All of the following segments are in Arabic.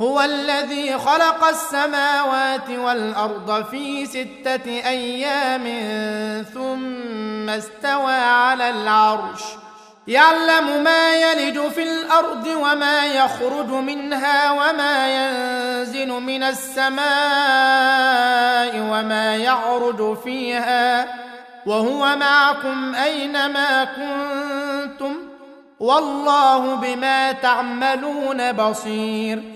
هو الذي خلق السماوات والأرض في ستة أيام ثم استوى على العرش. يعلم ما يلج في الأرض وما يخرج منها وما ينزل من السماء وما يعرج فيها. وهو معكم أينما كنتم. والله بما تعملون بصير.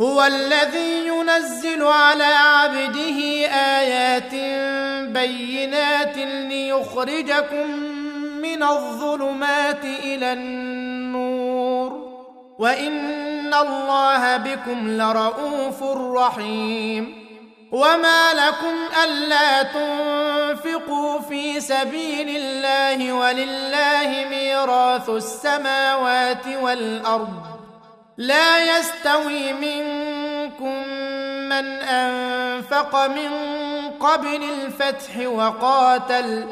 هو الذي ينزل على عبده آيات بينات ليخرجكم من الظلمات إلى النور. وإن الله بكم لرءوف رحيم. وما لكم ألا تنفقوا في سبيل الله ولله ميراث السماوات والأرض. لا يستوي منكم من أنفق من قبل الفتح وقاتل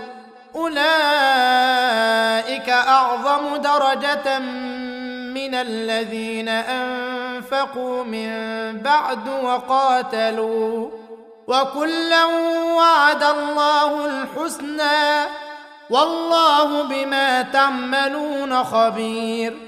أولئك أعظم درجة من الذين أنفقوا من بعد وقاتلوا وكلا وعد الله الحسنى والله بما تعملون خبير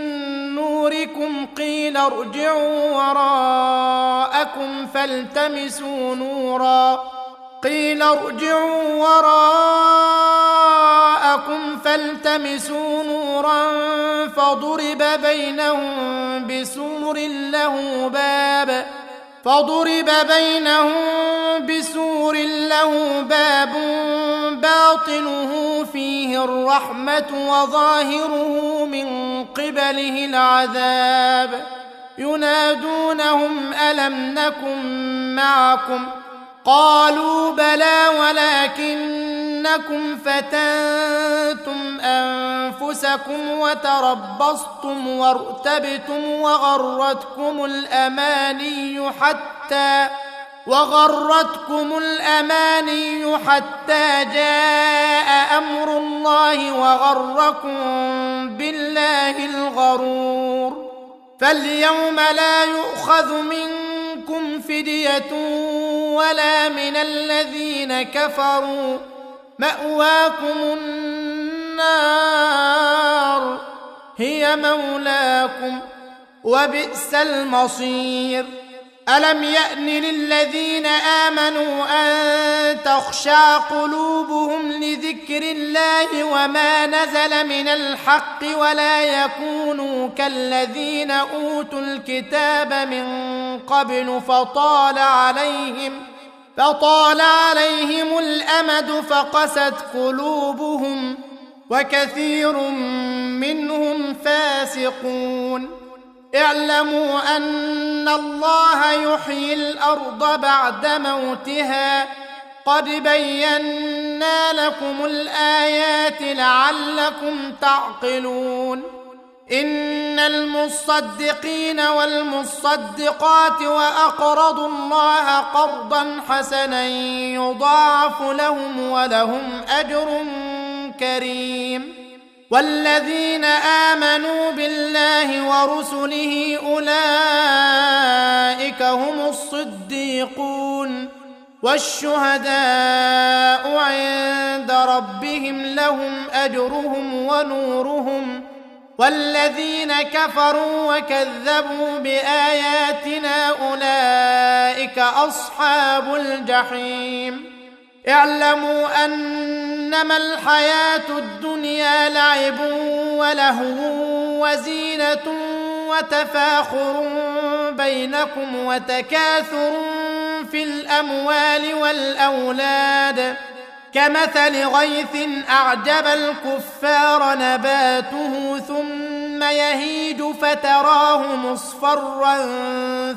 نوركم قيل ارجعوا وراءكم فالتمسوا نورا. قيل ارجعوا وراءكم فالتمسوا نورا فضرب بينهم بسور له باب فضرب بينهم بسور له باب باطنه فيه الرحمة وظاهره من قبله العذاب. ينادونهم ألم نكن معكم؟ قالوا بلى ولكنكم فتنتم أنفسكم وتربصتم وارتبتم وغرتكم الأماني حتى وغرتكم الأماني حتى جاء أمر الله وغركم بالله الغرور فاليوم لا يؤخذ منكم فدية ولا من الذين كفروا مأواكم النار. هي مولاكم وبئس المصير. ألم يأن للذين آمنوا أن تخشع قلوبهم لذكر الله وما نزل من الحق ولا يكونوا كالذين أوتوا الكتاب من قبل فطال عليهم فطال عليهم الأمد فقست قلوبهم وكثير منهم فاسقون. اعلموا أن الله يحيي الأرض بعد موتها. قد بينا لكم الآيات لعلكم تعقلون. إن المصدقين والمصدقات وأقرضوا الله قرضا حسنا يضاعف لهم ولهم أجر كريم. والذين آمنوا بالله ورسله أولئك هم الصديقون. والشهداء عند ربهم لهم أجرهم ونورهم. والذين كفروا وكذبوا بآياتنا أولئك أصحاب الجحيم. اعلموا أنما الحياة الدنيا لعب ولهو وزينة وتفاخر بينكم وتكاثر في الأموال والأولاد. كمثل غيث أعجب الكفار نباته ثم يهيج فتراه مصفرا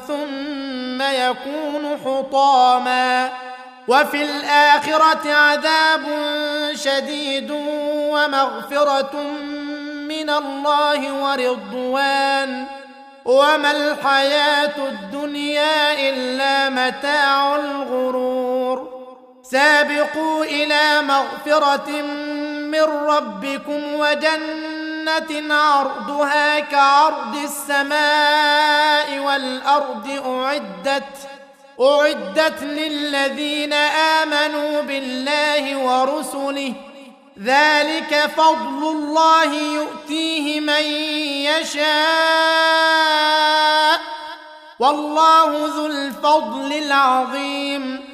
ثم يكون حطاما وفي الآخرة عذاب شديد ومغفرة من الله ورضوان وما الحياة الدنيا إلا متاع الغرور سابقوا إلى مغفرة من ربكم وجنة عرضها كعرض السماء والأرض أعدت أعدت للذين آمنوا بالله ورسله. ذلك فضل الله يؤتيه من يشاء. والله ذو الفضل العظيم.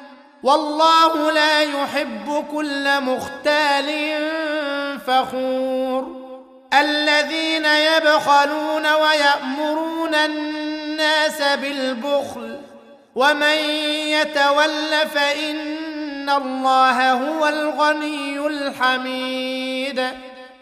والله لا يحب كل مختال فخور. الذين يبخلون ويأمرون الناس بالبخل ومن يتول فإن ان الله هو الغني الحميد.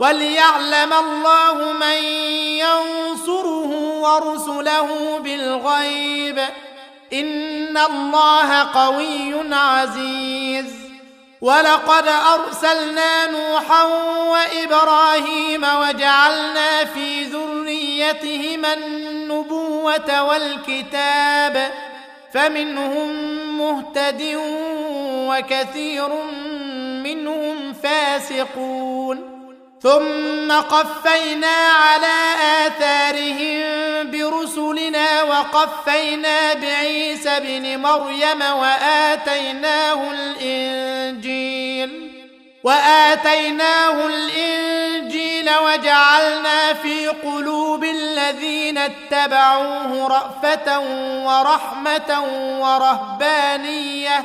وليعلم الله من ينصره ورسله بالغيب. إن الله قوي عزيز. ولقد أرسلنا نوحا وإبراهيم وجعلنا في ذريتهما النبوة والكتاب. فمنهم مهتد وكثير منهم فاسقون. ثم قفينا على آثارهم برسلنا وقفينا بعيسى ابن مريم وآتيناه الإنجيل وآتيناه الإنجيل وجعلنا في قلوب الذين اتبعوه رأفة ورحمة ورهبانية